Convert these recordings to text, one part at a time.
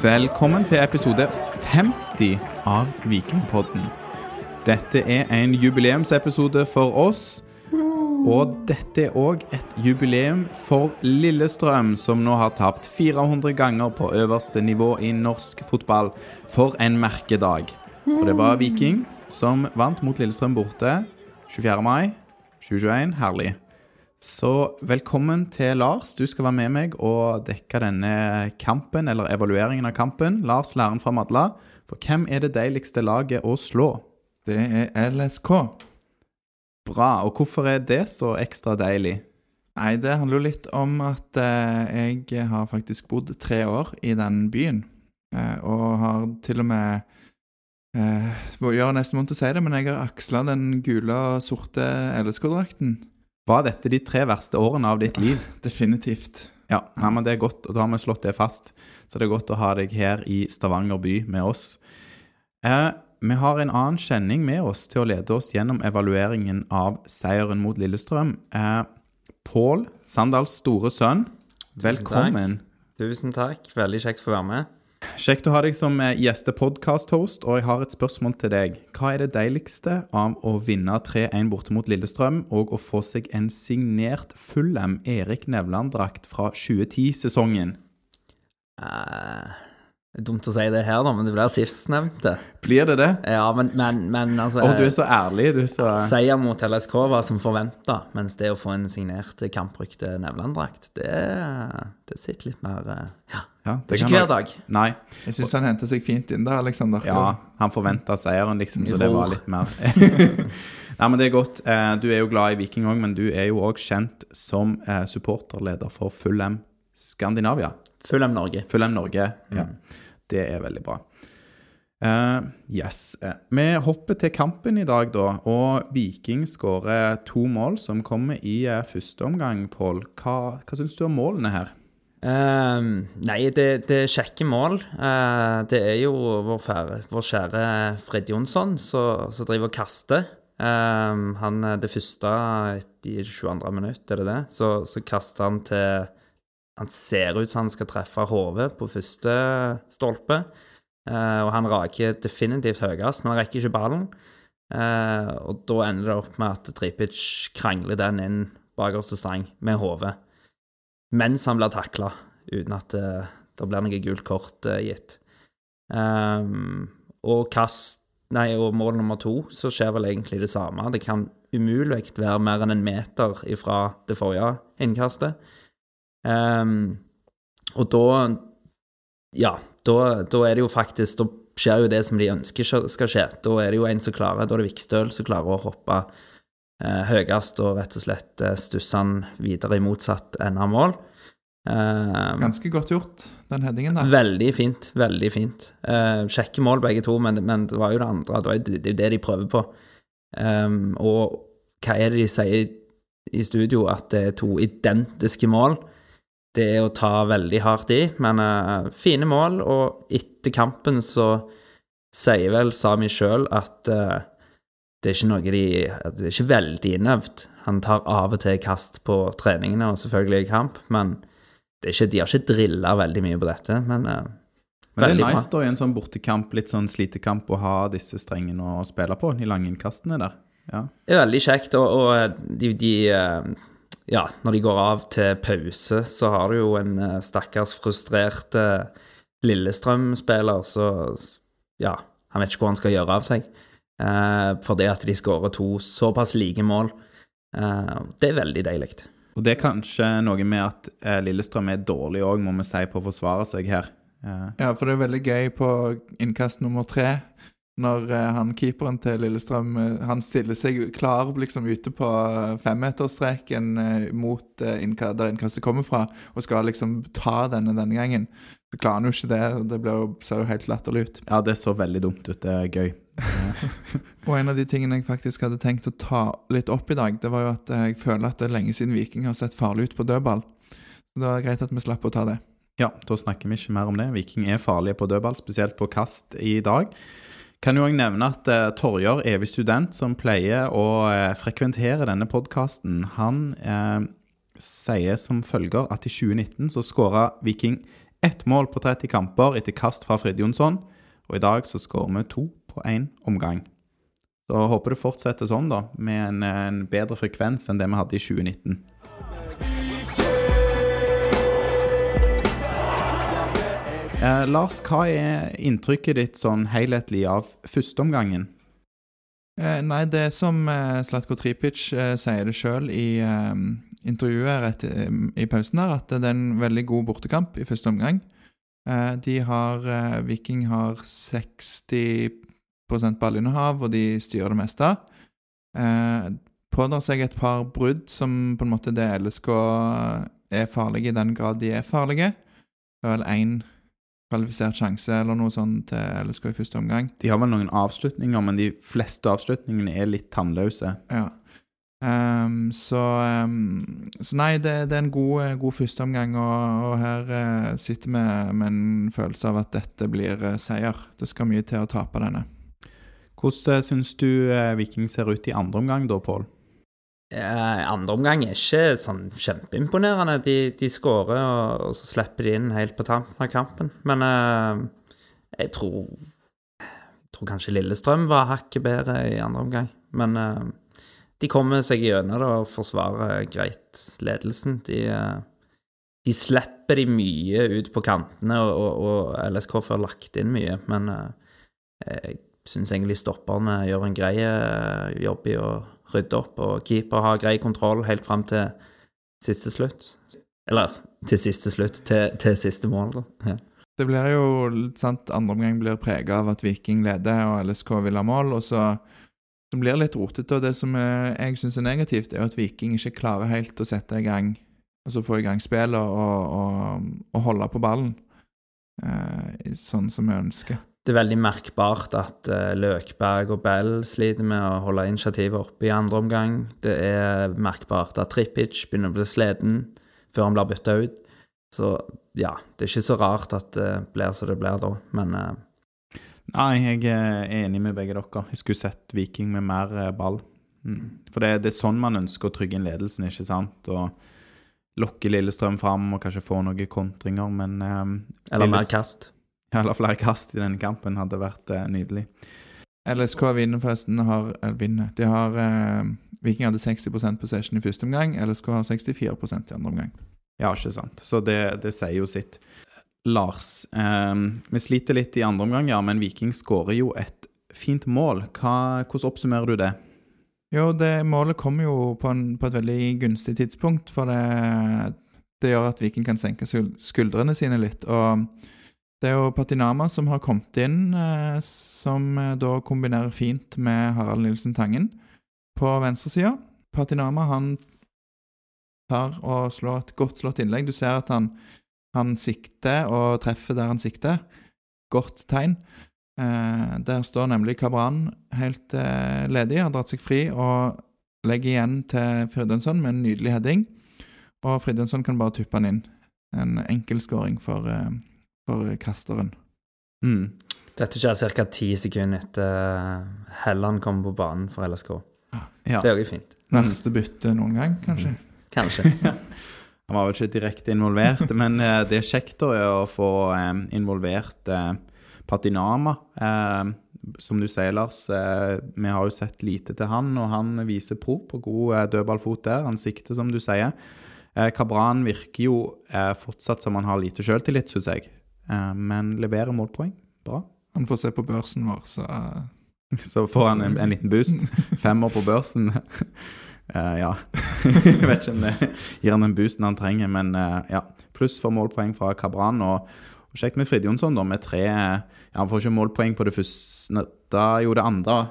Velkommen til episode 50 av Vikingpodden. Dette er en jubileumsepisode for oss. Og dette er òg et jubileum for Lillestrøm, som nå har tapt 400 ganger på øverste nivå i norsk fotball. For en merkedag. Og det var Viking som vant mot Lillestrøm borte 24. mai 2021. Herlig. Så velkommen til Lars. Du skal være med meg og dekke denne kampen, eller evalueringen av kampen. Lars, Læren fra Madla. For hvem er det deiligste laget å slå? Det er LSK. Bra. Og hvorfor er det så ekstra deilig? Nei, det handler jo litt om at eh, jeg har faktisk bodd tre år i den byen. Eh, og har til og med eh, gjør nesten vondt å si det, men jeg har aksla den gule og sorte LSK-drakten. Var dette de tre verste årene av ditt liv? Definitivt. Ja, nei, men det er godt, og da har vi slått det fast. Så det er godt å ha deg her i Stavanger by med oss. Eh, vi har en annen kjenning med oss til å lede oss gjennom evalueringen av seieren mot Lillestrøm. Eh, Pål, Sandals store sønn, velkommen. Tusen takk. Veldig kjekt å få være med. Kjekt å ha deg som eh, gjestepodkast-host, og jeg har et spørsmål til deg. Hva er det deiligste av å vinne 3-1 borte mot Lillestrøm, og å få seg en signert Fullem Erik Nevland-drakt fra 2010-sesongen? Uh, er dumt å si det her, da, men det blir sistnevnte. Blir det det? Ja, men, men, men altså Å, du er så ærlig. Du er så Seier mot LSK var som forventa, mens det å få en signert kamprykte Nevland-drakt, det, det sitter litt mer eh, Ja. Ja, Det er ikke hver dag. Nei. Jeg syns han henta seg fint inn der, Aleksander. Ja, han forventa seieren, liksom, så det var litt mer Nei, men det er godt. Eh, Du er jo glad i Viking òg, men du er jo òg kjent som eh, supporterleder for Full M Skandinavia. Fullem Norge. Fullem Norge. Ja. Det er veldig bra. Uh, yes. Vi hopper til kampen i dag, da. Og Viking skårer to mål som kommer i første omgang, Pål. Hva, hva syns du om målene her? Ehm, nei, det, det er kjekke mål. Uh, det er jo vår, fære, vår kjære Fred Jonsson som driver og kaster. Uh, han, det første i 22. minutt, er det det? Så, så kaster han til Han ser ut som han skal treffe hodet på første stolpe. Og han raker definitivt høyest, men han rekker ikke ballen. Og da ender det opp med at Tripic krangler den inn bakerste stang med hodet mens han blir takla, uten at det, det blir noe gult kort uh, gitt. Um, og kast Nei, og mål nummer to, så skjer vel egentlig det samme. Det kan umulig være mer enn en meter ifra det forrige innkastet. Um, og da Ja, da, da er det jo faktisk Da skjer jo det som de ønsker skal skje. Da er det jo en som klarer Da er det Vikstøl som klarer å hoppe eh, høyest og rett og slett eh, stusse han videre i motsatt ende av mål. Eh, Ganske godt gjort, den headingen der. Veldig fint. Veldig fint. Eh, kjekke mål, begge to, men, men det var jo det andre. Det jo det, det de prøver på. Og hva er det de sier i studio? At det er to identiske mål. Det er å ta veldig hardt i, men eh, fine mål. Og etter kampen så sier vel Sami sjøl at eh, det er ikke noe de Det er ikke veldig innøvd. Han tar av og til kast på treningene, og selvfølgelig i kamp, men det er ikke, de har ikke drilla veldig mye på dette, men eh, Men det er er bra. nice da i en sånn bortekamp, litt sånn slitekamp, å ha disse strengene å spille på, de lange innkastene der. Ja. det er veldig kjekt. Og, og de, de eh, Ja, når de går av til pause, så har du jo en eh, stakkars frustrert eh, Lillestrøm-spiller så Ja, han vet ikke hvor han skal gjøre av seg. Eh, fordi at de skårer to såpass like mål. Eh, det er veldig deilig. Og det er kanskje noe med at eh, Lillestrøm er dårlig òg, må vi si, på å forsvare seg her. Eh, Ja, for det er veldig gøy på innkast nummer tre. Når eh, han keeperen til Lillestrøm eh, Han stiller seg klar liksom ute på femmeterstreken mot eh, der innkastet kommer fra, og skal liksom ta denne denne gangen. Så klarer han jo ikke det. Det jo, ser jo helt latterlig ut. ja, det så veldig dumt ut. Det er gøy. Og en av de tingene jeg faktisk hadde tenkt å ta litt opp i dag, det var jo at jeg føler at det er lenge siden Viking har sett farlig ut på dødball. Så det var greit at vi slapp å ta det. Ja, da snakker vi ikke mer om det. Viking er farlige på dødball, spesielt på kast i dag. Kan jo òg nevne at eh, Torjar, evig student, som pleier å eh, frekventere denne podkasten, han eh, sier som følger at i 2019 så skåra Viking Ett mål på 30 kamper etter kast fra Fridtjonsson, og i dag så skårer vi to på én omgang. Så håper det fortsetter sånn, da, med en, en bedre frekvens enn det vi hadde i 2019. Eh, Lars, hva er inntrykket ditt sånn helhetlig av førsteomgangen? Eh, nei, det som eh, Slatko Tripic eh, sier det sjøl i eh, intervjuet rett i, i pausen her, at det er en veldig god bortekamp i første omgang. Eh, de har eh, Viking har 60% ballinnehav, og de styrer det meste. Eh, pådrar seg et par brudd som på en måte det LSK er farlige i den grad de er farlige. Det er vel én kvalifisert sjanse eller noe sånt til LSK i første omgang. De har vel noen avslutninger, men de fleste avslutningene er litt tannløse. Ja. Ehm, så, um, så nei, det, det er en god, eh, god førsteomgang, og, og her uh, sitter vi med en følelse av at dette blir uh, seier. Det skal mye til å tape denne. Hvordan syns du Viking ser ut i andre omgang da, Pål? Eh, andre omgang er ikke sånn kjempeimponerende. De, de skårer, og, og så slipper de inn helt på tampen av kampen. Men eh, jeg tror Jeg tror kanskje Lillestrøm var hakket bedre i andre omgang. Men de kommer seg gjennom det og forsvarer greit ledelsen. De, eh, de slipper de mye ut på kantene, og, og, LSK får lagt inn mye. Men eh, jeg syns egentlig stopperne gjør en grei eh, jobb i å rydde opp, og keeper har grei kontroll helt fram til siste slutt. Eller til siste slutt, til, til siste mål, da. Ja. Det blir jo sant, Andre omgang blir prega av at Viking leder og LSK vil ha mål, og så, så blir litt rotete. Og det som jeg syns er negativt, er at Viking ikke klarer helt å sette i gang Altså få i gang spillet og, og, og holde på ballen eh, sånn som vi ønsker. Det er veldig merkbart at eh, Løkberg og Bell sliter med å holde initiativet oppe i andre omgang. Det er merkbart at Trippic begynner å bli sliten før han blir bytta ut. Så ja, det er ikke så rart at det blir som det blir da, men eh, Nei, jeg er enig med begge dere. Jeg skulle sett Viking med mer eh, ball. Mm. For det, det er sånn man ønsker å trygge inn ledelsen, ikke sant? Og lokke Lillestrøm fram og kanskje få noen kontringer, men eh, Eller mer kast. Eller flere kast i denne kampen hadde vært eh, nydelig. LSK vinner forresten har, eller vinner. De har eh, Viking hadde 60% possession i første omgang, LSK har 64% i andre omgang. Ja, ikke sant. Så det, det sier jo sitt. Lars, eh, vi sliter litt i andre omgang, ja, men Viking skårer jo et fint mål. Hva, hvordan oppsummerer du det? Jo, det målet kommer jo på, en, på et veldig gunstig tidspunkt, for det, det gjør at Viking kan senke skuldrene sine litt. Og det er jo Patinama som har kommet inn, eh, som eh, da kombinerer fint med Harald Nilsen Tangen på venstresida. Patinama han tar og slår et godt slått innlegg. Du ser at han, han sikter og treffer der han sikter. Godt tegn. Eh, der står nemlig Kabran helt eh, ledig, har dratt seg fri og legger igjen til Fridjonsson med en nydelig heading. Og Fridjonsson kan bare tuppe han inn. En enkel scoring for, eh, for kasteren. Mm. Dette skjer ca. ti sekunder etter Helland kommer på banen for LSK. Ja. Det er jo fint. Verste bytte noen gang, kanskje. Kanskje. Han var vel ikke direkte involvert, men eh, det er kjekt å få eh, involvert eh, Patinama. Eh, som du sier, Lars, eh, vi har jo sett lite til han, og han viser prov på god eh, dødballfot der. Han sikter, som du sier. Eh, Kabran virker jo eh, fortsatt som han har lite sjøltillit, syns jeg, eh, men leverer målpoeng. Bra. Han får se på børsen vår, så eh, Så får han en, en liten boost. Femmer på børsen. Eh, ja. Jeg vet ikke om det gir han den boosten han trenger, men uh, ja. Pluss for målpoeng fra Kabran. Og, og kjekt med Fridjonsson, da, med tre ja, Han får ikke målpoeng på det første Da jo det andre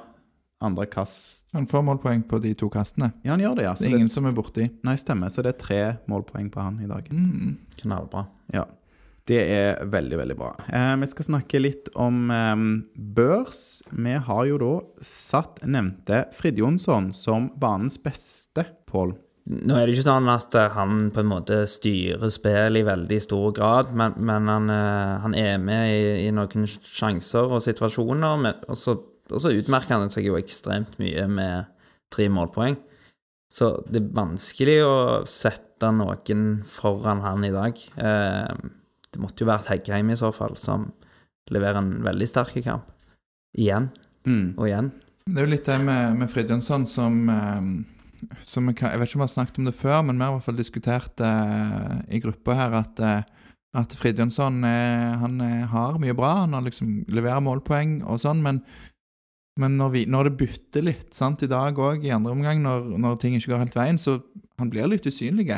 andre kast han får målpoeng på de to kastene. Ja, han gjør det, ja. Så Det er det, ingen som er borti. nei, stemmer. Så det er tre målpoeng på han i dag. Mm. Knallbra. Ja. Det er veldig, veldig bra. Eh, vi skal snakke litt om eh, børs. Vi har jo da satt nevnte Frid Jonsson som banens beste, Pål. Nå er det ikke sånn at eh, han på en måte styrer spillet i veldig stor grad, men, men han, eh, han er med i, i noen sjanser og situasjoner, men, og, så, og så utmerker han seg jo ekstremt mye med tre målpoeng. Så det er vanskelig å sette noen foran han i dag. Eh, det måtte jo vært Heggheim i så fall, som leverer en veldig sterk kamp. Igjen Mm. og igjen. Det er jo litt det med, med Fridtjonsson som, eh, som jeg, kan, jeg vet ikke om vi har snakket om det før, men vi har i hvert fall diskutert eh, i gruppa her at, eh, at Fridtjonsson eh, han eh, har mye bra. Han har liksom leverer målpoeng og sånn, men, men når, vi, når det bytter litt sant, i dag òg, i andre omgang, når, når ting ikke går helt veien, så han blir litt usynlig.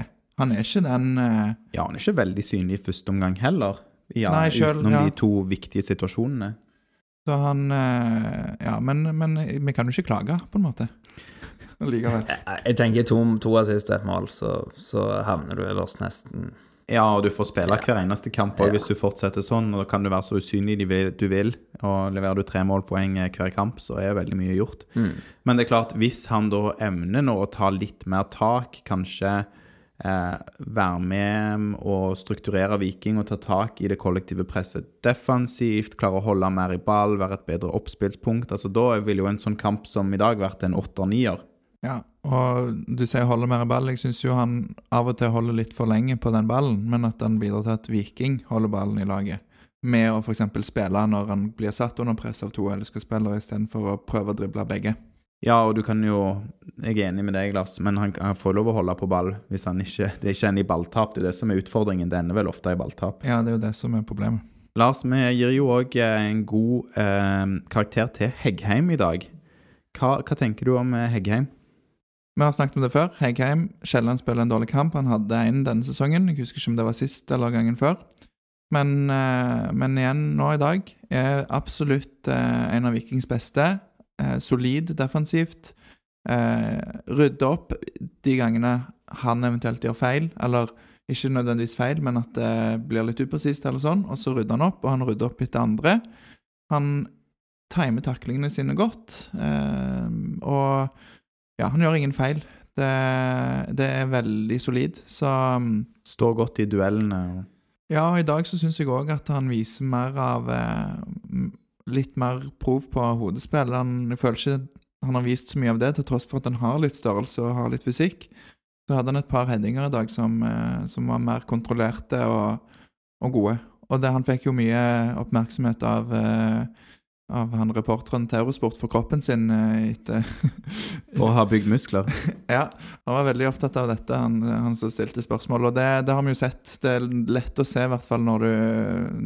Han er ikke den uh... Ja, han er ikke veldig synlig i første omgang heller. Ja, Nei, selv- utenom ja. de to viktige situasjonene. Så han uh, Ja, men, men vi kan jo ikke klage, på en måte. Likevel. Jeg, jeg tenker to, to assist mål, så, så havner du øverst nesten. Ja, og du får spille hver eneste kamp også, Ja. hvis du fortsetter sånn. Og da kan du være så usynlig du vil, du vil, og leverer du tre målpoeng hver kamp, så er veldig mye gjort. Men det er klart, hvis han da evner nå å ta litt mer tak, kanskje eh, være med og strukturere Viking og ta tak i det kollektive presset defensivt, klare å holde mer i ball, være et bedre oppspillspunkt, altså da vil jo en sånn kamp som i dag vært en åtter-nier. Ja, og du sier holde mer i ball. Jeg syns jo han av og til holder litt for lenge på den ballen, men at han bidrar til at Viking holder ballen i laget. Med å f.eks. spille når han blir satt under press av to LSK-spillere, istedenfor å prøve å drible begge. Ja, og du kan jo Jeg er enig med deg, Lars, men han, han får lov å holde på ball hvis han ikke Det er ikke en i balltap, det er det som er utfordringen. Det ender vel ofte i balltap. Ja, det er jo det som er problemet. Lars, vi gir jo òg en god eh, karakter til Heggheim i dag. Hva, hva tenker du om eh, Heggheim? Vi har snakket om det før. Heggheim Kielland spiller en dårlig kamp. Han hadde én denne sesongen. Jeg husker ikke om det var sist eller gangen før. Men, eh, men igjen nå i dag er absolutt eh, en av Vikings beste. Eh, solid defensivt. Eh, rydde opp de gangene han eventuelt gjør feil, eller ikke nødvendigvis feil, men at det blir litt upresist eller sånn, og så rydder han opp, og han rydder opp etter andre. Han timer taklingene sine godt, eh, og ja, han gjør ingen feil. Det, det er veldig solid, så mm, Står godt i duellene. ja, og i dag så syns jeg òg at han viser mer av eh, Litt mer prov på hodespill. Han, jeg føler ikke han har vist så mye av det, til tross for at han har litt størrelse og har litt fysikk. Så hadde han et par headinger i dag som, eh, som var mer kontrollerte og, og gode. Og det, han fikk jo mye oppmerksomhet av, eh, av han reporteren til Eurosport for kroppen sin eh, etter å ha bygd muskler. Ja, han var veldig opptatt av dette, han, han som stilte spørsmål. Og det, det har vi jo sett. Det er lett å se, i hvert fall når du,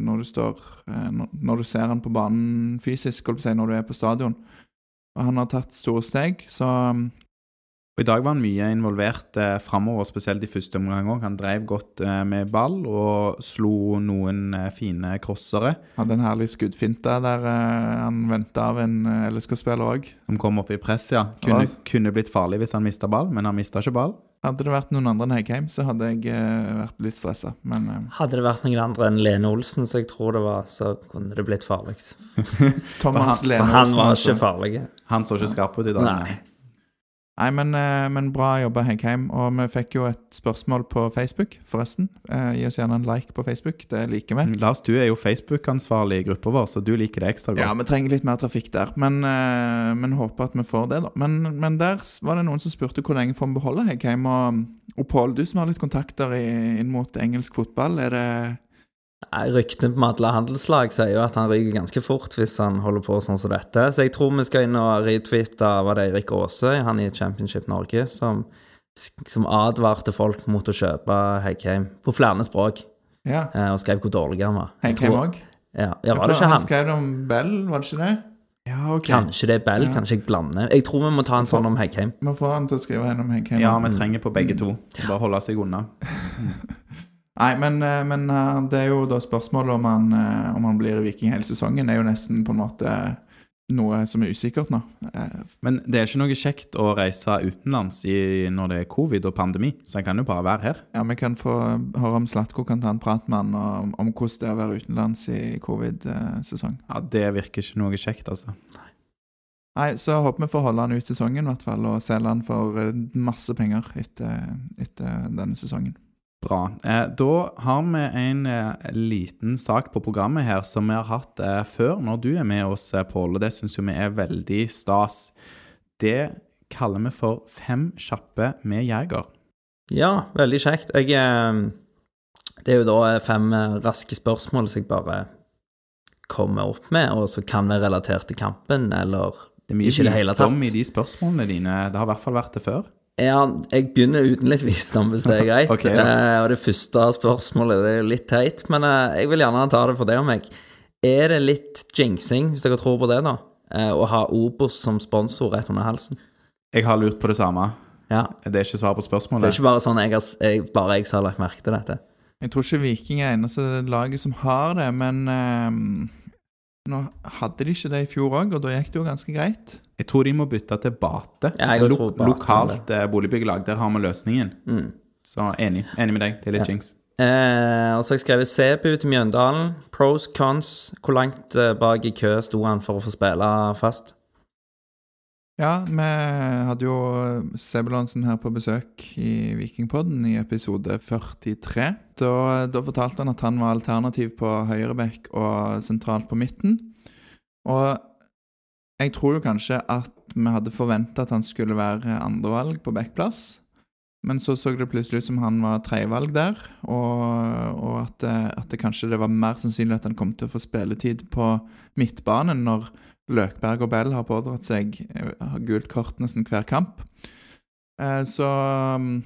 når du står eh, når, du ser han på banen fysisk, si, når du er på stadion. Og han har tatt store steg, så Og I dag var han mye involvert eh, framover, spesielt i første omgang òg. Han drev godt eh, med ball og slo noen eh, fine crossere hadde en herlig skuddfinte der eh, han venta av en eh, LSK-spiller òg. som kom opp i press, ja. Kunne, Ja. kunne blitt farlig hvis han mista ball, men han mista ikke ball. Hadde det vært noen andre enn Heggheim, så hadde jeg eh, vært litt stressa. Men eh, Hadde det vært noen andre enn Lene Olsen, som jeg tror det var, så kunne det blitt farlig. Thomas For Lene For han var ikke farlig. Han så ikke skarp ut i dag. Nei. Nei, men, eh, men bra jobba, Hegheim. Og vi fikk jo et spørsmål på Facebook, forresten. Eh, gi oss gjerne en like på Facebook, det liker vi. Lars, du er jo Facebook-ansvarlig i gruppa vår, så du liker det ekstra godt. Ja, vi trenger litt mer trafikk der, men, eh, men håper at vi får det, da. Men, men der var det noen som spurte hvor lenge får vi beholde Hegheim. Og, og Pål, du som har litt kontakter i, inn mot engelsk fotball, er det Nei, Ryktene på alle handelslag sier jo at han ryker ganske fort hvis han holder på sånn som dette. Så jeg tror vi skal inn og retweete var det Eirik Aase, han i Championship Norge, som, som advarte folk mot å kjøpe Heggheim på flere språk, Ja. eh, og skrev hvor dårlig han var. Heikheim Heggheim òg? Ja, ja, var det ikke han? Han skrev om Bell, var det ikke det? Ja, ok. Kanskje det er Bell, kanskje jeg blander. Jeg tror vi må ta en sånn om Heggheim. Vi får han til å skrive en om Heggheim. Ja, vi trenger på begge to. Bare holde seg unna. Nei, men, eh, men eh, det er jo da spørsmålet om han, eh, om han blir Viking hele sesongen, er jo nesten på en måte noe som er usikkert nå. Men det er ikke noe kjekt å reise utenlands i, når det er covid og pandemi, så en kan jo bare være her. Ja, Vi kan få høre om Slatko kan ta en prat med han om, om hvordan det er å være utenlands i covid-sesong. Ja, Det virker ikke noe kjekt, altså. Nei, Så håper vi får holde han ut sesongen i hvert fall, og selge han for masse penger etter, etter denne sesongen. Bra. Eh, da har vi en eh, liten sak på programmet her som vi har hatt eh, før når du er med oss, Pål, og det syns jo vi er veldig stas. Det kaller vi for Fem kjappe med jeger. Ja, veldig kjekt. Jeg, Det er jo da fem raske spørsmål som jeg bare kommer opp med, og som kan være relatert til kampen, eller Det er mye ikke i det hele tatt. visdom i de spørsmålene dine. Det har i hvert fall vært det før. Ja, jeg begynner uten litt visdom, hvis det er greit. okay, ja. eh, og det første spørsmålet det er litt teit, men eh, jeg vil gjerne ta det for det om meg. Er det litt jinxing, hvis dere tror på det, da? Eh, å ha Obos som sponsor rett under halsen? Jeg har lurt på det samme. Ja. Det er ikke svar på spørsmålet. Det er ikke bare sånn jeg har, jeg, bare jeg som har lagt merke til dette. Jeg tror ikke Viking er eneste laget som har det, men ehm, nå hadde de ikke det i fjor òg, og da gikk det jo ganske greit. Jeg tror de må bytte til Bate. Ja, jeg Lo tror Bate, lokalt det. boligbyggelag. Der har vi løsningen. Mm. Så enig. Enig med deg. Det er litt Ja. jinx. Eh, og så har jeg skrevet Sebu til Mjøndalen. Pros, cons. Hvor langt eh, bak i kø sto han for å få spille fast? Ja, vi hadde jo Sebulansen her på besøk i Vikingpodden i episode 43. Da, da fortalte han at han var alternativ på høyrebekk og sentralt på midten. Og jeg tror jo kanskje at vi hadde forventa at han skulle være andrevalg på backplass. Men så så det plutselig ut som han var tredjevalg der, og, og at, det- at det kanskje det var mer sannsynlig at han kom til å få spilletid på midtbanen når Løkberg og Bell har pådratt seg eh, gult kort nesten hver kamp. Eh, Så mm,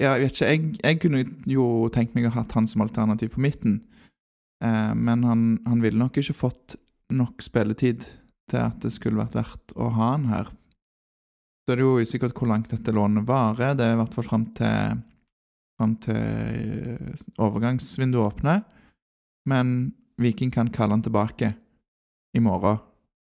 jeg vet ikke. Jeg, jeg kunne jo tenkt meg å ha hatt han som alternativ på midten. Eh, Men han, han ville nok ikke fått nok spilletid til at det skulle vært verdt å ha han her. Så det er det jo usikkert hvor langt dette lånet varer. Det er i hvert fall fram til, frem til overgangsvinduet åpner. Men Viking kan kalle han tilbake i morgen,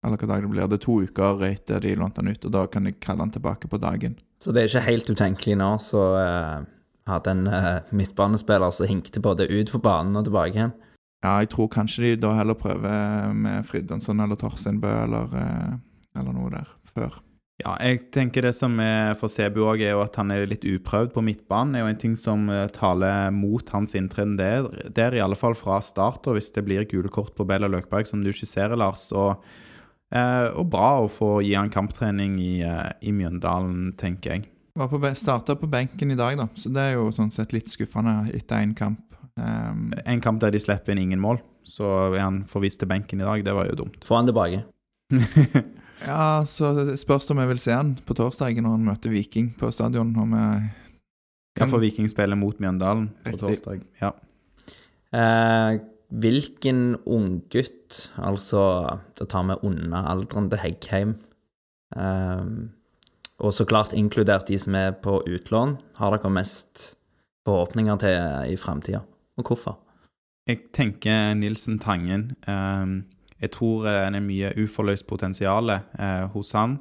eller hva dag det blir. Det er to uker etter de lånte han ut, og da kan de kalle han tilbake på dagen. Så det er ikke helt utenkelig nå, så uh, hadde en uh, midtbanespiller som hinkte både ut på banen og tilbake igjen. Ja, jeg tror kanskje de da heller prøver med Fridtjonsson eller Torsteinbø eller, uh, eller noe der før. Ja, jeg tenker det som er for Sebu òg, er jo at han er litt uprøvd på midtbanen. Det er jo en ting som eh, taler mot hans inntreden der, der, i alle fall fra start. Og hvis det blir gule kort på Bell og Løkberg, som du skisserer, Lars. Og, eh, og bra å få gi han kamptrening i, eh, i Mjøndalen, tenker jeg. Var på, starta på benken i dag, da, så det er jo sånn sett litt skuffende etter én kamp. Um, En kamp der de slipper inn ingen mål, så er han forvist til benken i dag. Det var jo dumt. Få han tilbake. ja, så spørs det om jeg vil se han på torsdag når han møter Viking på stadion. Om jeg Kan få Viking spille mot Mjøndalen på Riktig. torsdag. Ja. Eh, hvilken unggutt, altså Da tar vi unna alderen til Heggheim, Um, og så klart inkludert de som er på utlån, har dere mest forhåpninger til i framtida, og hvorfor? Jeg tenker Nilsen Tangen. eh, jeg tror eh, det er mye uforløst potensial eh, hos han.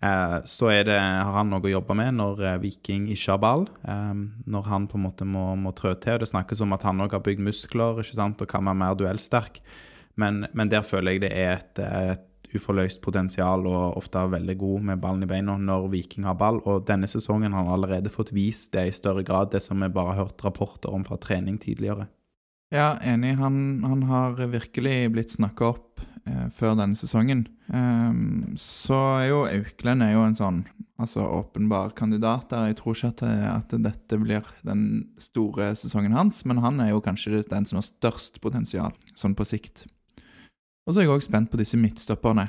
Eh, så det, har han noe å jobbe med når eh, Viking ikke har ball. Eh, når han på en måte må, må trø til. og Det snakkes om at han òg har bygd muskler ikke sant, og kan være mer duellsterk. Men, men der føler jeg det er et, et uforløst potensial og ofte er veldig god med ballen i beina når Viking har ball. Og denne sesongen har han allerede fått vist det i større grad, det som vi bare har hørt rapporter om fra trening tidligere. Ja, enig. Han, han har virkelig blitt snakka opp før denne sesongen. Ehm, så er jo Auklend er jo en sånn altså åpenbar kandidat der. Jeg tror ikke at, at dette blir den store sesongen hans, men han er jo kanskje den som har størst potensial, sånn på sikt. Og så er jeg òg spent på disse midtstopperne.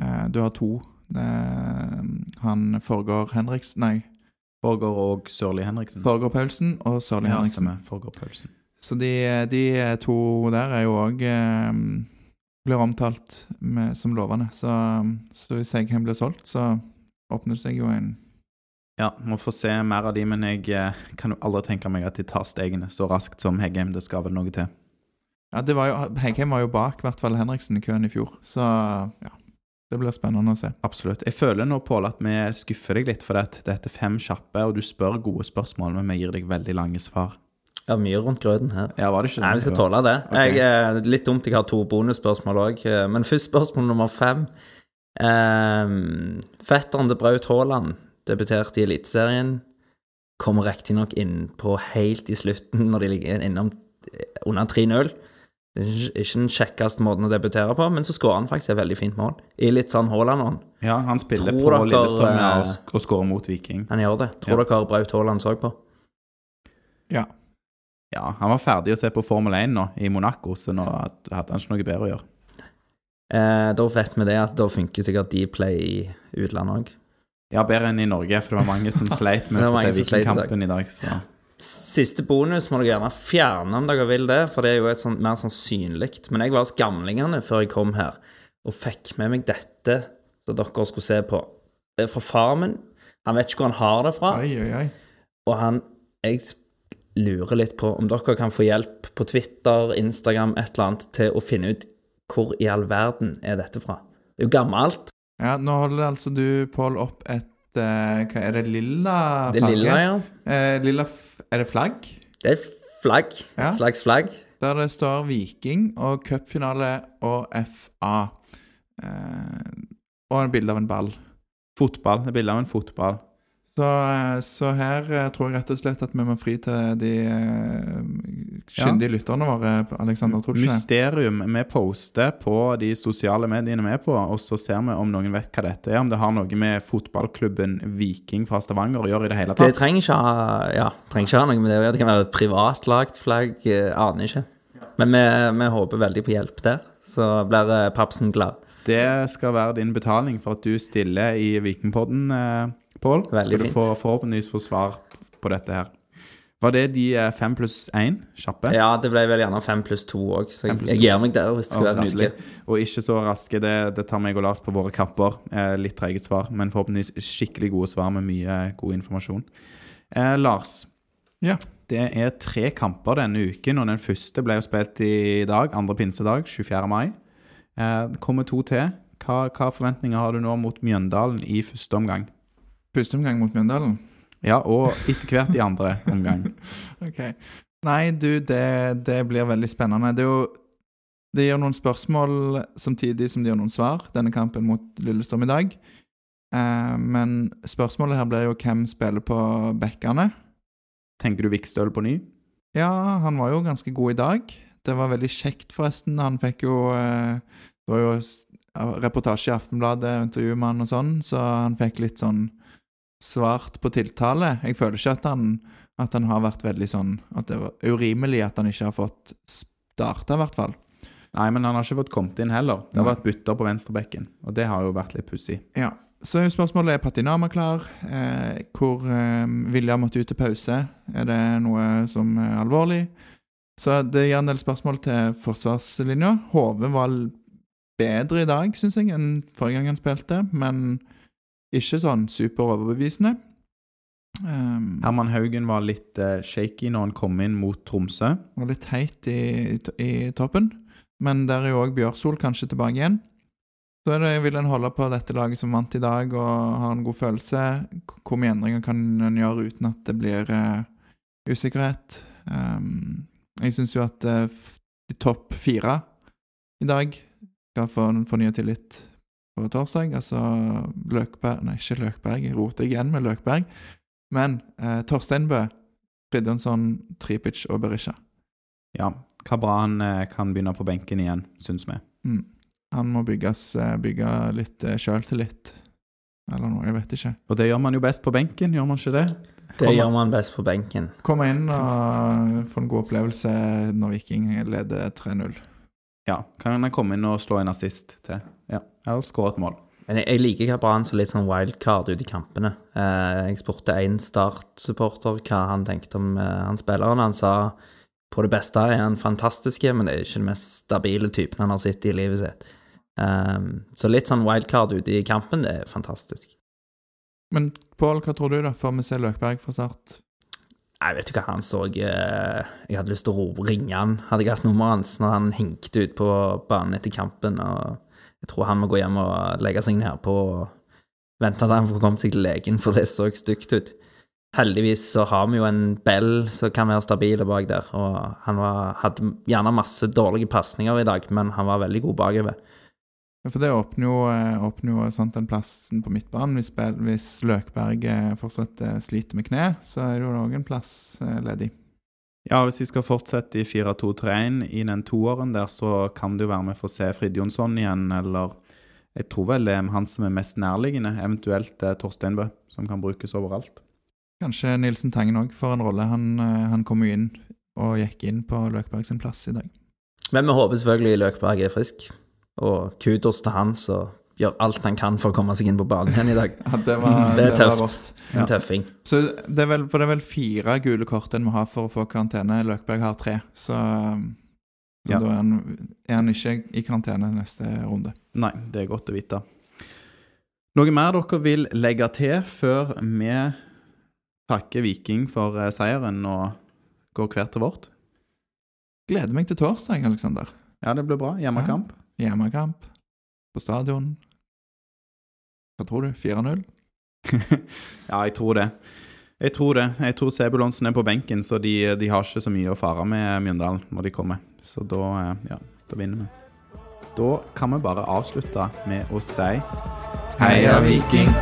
Eh, du har to. Er, han Forgård Henriksen Nei, Forgård og Sørli Henriksen. Forgård Paulsen og Sørli Ja, Henriksen. stemmer. Forgård Paulsen. Så de, de to der er jo òg eh, Blir omtalt med, som lovende. Så, så hvis Eggheim blir solgt, så åpner det seg jo en Ja, må få se mer av de, men jeg eh, kan jo aldri tenke meg at de tar stegene så raskt som Heggheim. Det skal vel noe til. Ja, det var jo, Heggheim var jo bak i hvert fall Henriksen i køen i fjor, så ja. Det blir spennende å se. Absolutt. Jeg føler nå, Pål, at vi skuffer deg litt, for det, dette er fem kjappe, og du spør gode spørsmål, men vi gir deg veldig lange svar. Ja, mye rundt grøten her. Ja, var det ikke det? Nei, vi skal tåle det. Okay. Jeg, eh, litt dumt jeg har to bonusspørsmål òg, men først spørsmål nummer fem. Um, fetteren til Braut Haaland debuterte i Eliteserien. Kommer riktignok innpå helt i slutten når de ligger innom eh, under 3-0. Det er ikke- den kjekkeste måten å debutere på, men så skårer han faktisk et veldig fint mål. I litt sånn Haaland-ånd. Ja, han spiller Tror på Lillestrøm eh, og, og skårer mot Viking. Han gjør det. Tror Ja. dere Braut Haaland så på? Ja. Ja, han var ferdig å se på Formel 1 nå, i Monaco, så nå hadde han ikke noe bedre å gjøre. Eh, da vet vi det at da funker sikkert Dplay i utlandet òg. Ja, bedre enn i Norge, for det var mange som sleit med å få se. Vikingkampen i dag. Så. Siste bonus må dere gjerne fjerne om dere vil det, for det er jo et sånt mer sannsynlig. Men jeg var hos gamlingene før jeg kom her, og fikk med meg dette som dere skulle se på. Det er fra far min. Han vet ikke hvor han har det fra. Oi, oi, oi. Og han Jeg lurer litt på om dere kan få hjelp på Twitter, Instagram, et eller annet, til å finne ut hvor i all verden er dette fra. Det er jo gammelt. Ja, nå holder altså du, Pål, opp et eh, Hva er det, lilla Det er lilla, ja. Eh, lilla Er det flagg? Det er flagg. Ja. Et slags flagg. Der det står Viking og cupfinale og FA. Eh, og en bilde av en ball. Fotball. Et bilde av en fotball. Så, eh, så her eh, tror jeg rett og slett at vi må fri til de kyndige ja. lytterne våre, Alexander, tror ikke? Mysterium. Vi poster på de sosiale mediene vi er på, og så ser vi om noen vet hva dette er. Om det har noe med fotballklubben Viking fra Stavanger å gjøre i det hele Det tatt. trenger ikke ha Ja, trenger ikke ha noe med det å gjøre. Det kan være et privatlagt flagg. eh, Aner ikke. Men vi, vi håper veldig på hjelp der. Så blir eh, Papsen glad. Det skal være din betaling for at du stiller i Vikingpodden, eh, Pål. Skal du få, forhåpentligvis få svar på dette her. Var det de eh, fem pluss én kjappe? Ja, det ble vel gjerne fem pluss to òg, så jeg, jeg gir meg der hvis det skal Å, være raske. nydelig. Og ikke så raske. Det, det tar meg og Lars på våre kapper. Eh, litt treget svar, men forhåpentligvis skikkelig gode svar med mye god informasjon. Eh, Lars, Ja. det er tre kamper denne uken, og den første ble jo spilt i dag, andre pinsedag, 24. mai. Eh, det kommer to til. Hva, hva forventninger har du nå mot Mjøndalen i første omgang? Første omgang mot Mjøndalen? Ja, og etter hvert i andre omgang. Ok. Nei, du, det, det blir veldig spennende. Det er jo Det gir noen spørsmål samtidig som det gir noen svar, denne kampen mot Lillestrøm i dag. Eh, men spørsmålet her blir jo hvem spiller på bekkene. Tenker du Vikstøl på ny? Ja, han var jo ganske god i dag. Det var veldig kjekt, forresten. Han fikk jo eh, Det var jo reportasje i Aftenbladet, intervju med han og sånn, så han fikk litt sånn svart på tiltale. Jeg føler ikke at han, at han har vært veldig sånn At det var urimelig at han ikke har fått starta, i hvert fall. Nei, men han har ikke fått kommet inn heller. Det har vært bytter på venstrebekken, og det har jo vært litt pussig. Ja. Så spørsmålet er Patinama klar. Eh, hvor eh, William måtte ut til pause. Er det noe som er alvorlig? Så det gir en del spørsmål til forsvarslinja. HV var bedre i dag, syns jeg, enn forrige gang han spilte, men ikke sånn superoverbevisende. Um, Herman Haugen var litt uh, shaky når han kom inn mot Tromsø. var litt heit i, i, i toppen, men der er jo òg Bjørsol kanskje tilbake igjen. Så det, vil en holde på dette laget som vant i dag og har en god følelse. Hvor mye endringer kan en gjøre uten at det blir uh, usikkerhet? Um, jeg syns jo at uh, topp fire i dag skal få fornya tillit på torsdag. Altså Løkberg Nei, ikke Løkberg, jeg roter igjen med Løkberg. Men eh, Torsteinbø, Fridtjonsson, Tripic og Berisha. Ja, hva bra han eh, kan begynne på benken igjen, syns vi. Mm. Han må bygges, eh, bygge litt eh, sjøltillit. Eller noe, jeg vet ikke. Og det gjør man jo best på benken, gjør man ikke det? Det gjør man best på benken. Komme inn og få en god opplevelse når Viking leder 3-0. Ja, kan han komme inn og slå en assist til? Ja, eller skåre et mål. Men jeg, jeg liker Kabran som litt sånn wildcard ute i kampene. Eh, jeg spurte én Start-supporter hva han tenkte om eh, han spilleren. Han sa på det beste er han fantastiske, men det er ikke den mest stabile typen han har sett i livet sitt. Eh, så litt sånn wildcard ute i kampen, det er fantastisk. Men Pål, hva tror du, da? før vi se Løkberg fra start? Jeg vet jo hva han så eh, Jeg hadde lyst til å ringe han, hadde jeg hatt nummeret hans, når han hinkte ut på banen etter kampen. og Jeg tror han må gå hjem og legge seg nedpå og vente til han får komme seg til legen, for det så stygt ut. Heldigvis så har vi jo en Bell som kan være stabil bak der, og han var, hadde gjerne masse dårlige pasninger i dag, men han var veldig god bakover. Ja, For det åpner jo, eh, åpner jo sant, den plassen på midtbanen. Hvis, hvis Løkberg eh, fortsatt eh, sliter med kne, så er det jo òg en plass ledig. Ja, hvis vi skal fortsette i 4-2-3-1 i den toåren der, så kan det jo være med for å se Frid Jonsson igjen, eller jeg tror vel det er han som er mest nærliggende, eventuelt eh, Torsteinbø, som kan brukes overalt. Kanskje Nilsen Tangen òg får en rolle. Han, eh, han kom jo inn og gikk inn på Løkberg sin plass i dag. Men vi håper selvfølgelig Løkberg er frisk, og kudos til han som gjør alt han kan for å komme seg inn på banen igjen i dag. Ja, det var, Det er tøft. rått. En Ja. tøffing. Så det er vel, for det er vel fire gule kort en må ha for å få karantene. Løkberg har tre, så, um, så Ja. da er han, er han ikke i karantene neste runde. Nei, det er godt å vite. Noe mer dere vil legge til før vi takker Viking for eh, seieren og går hver til vårt? Gleder meg til torsdag, Aleksander. Ja, det blir bra. Hjemmekamp. Hjemmekamp på stadion. Hva tror du? 4-0? ja, jeg tror det. Jeg tror det. Jeg tror Sebulonsen er på benken, så de, de har ikke så mye å fare med Mjøndalen når de kommer. Så da, eh, ja, da vinner vi. Da kan vi bare avslutte med å si Heia Viking!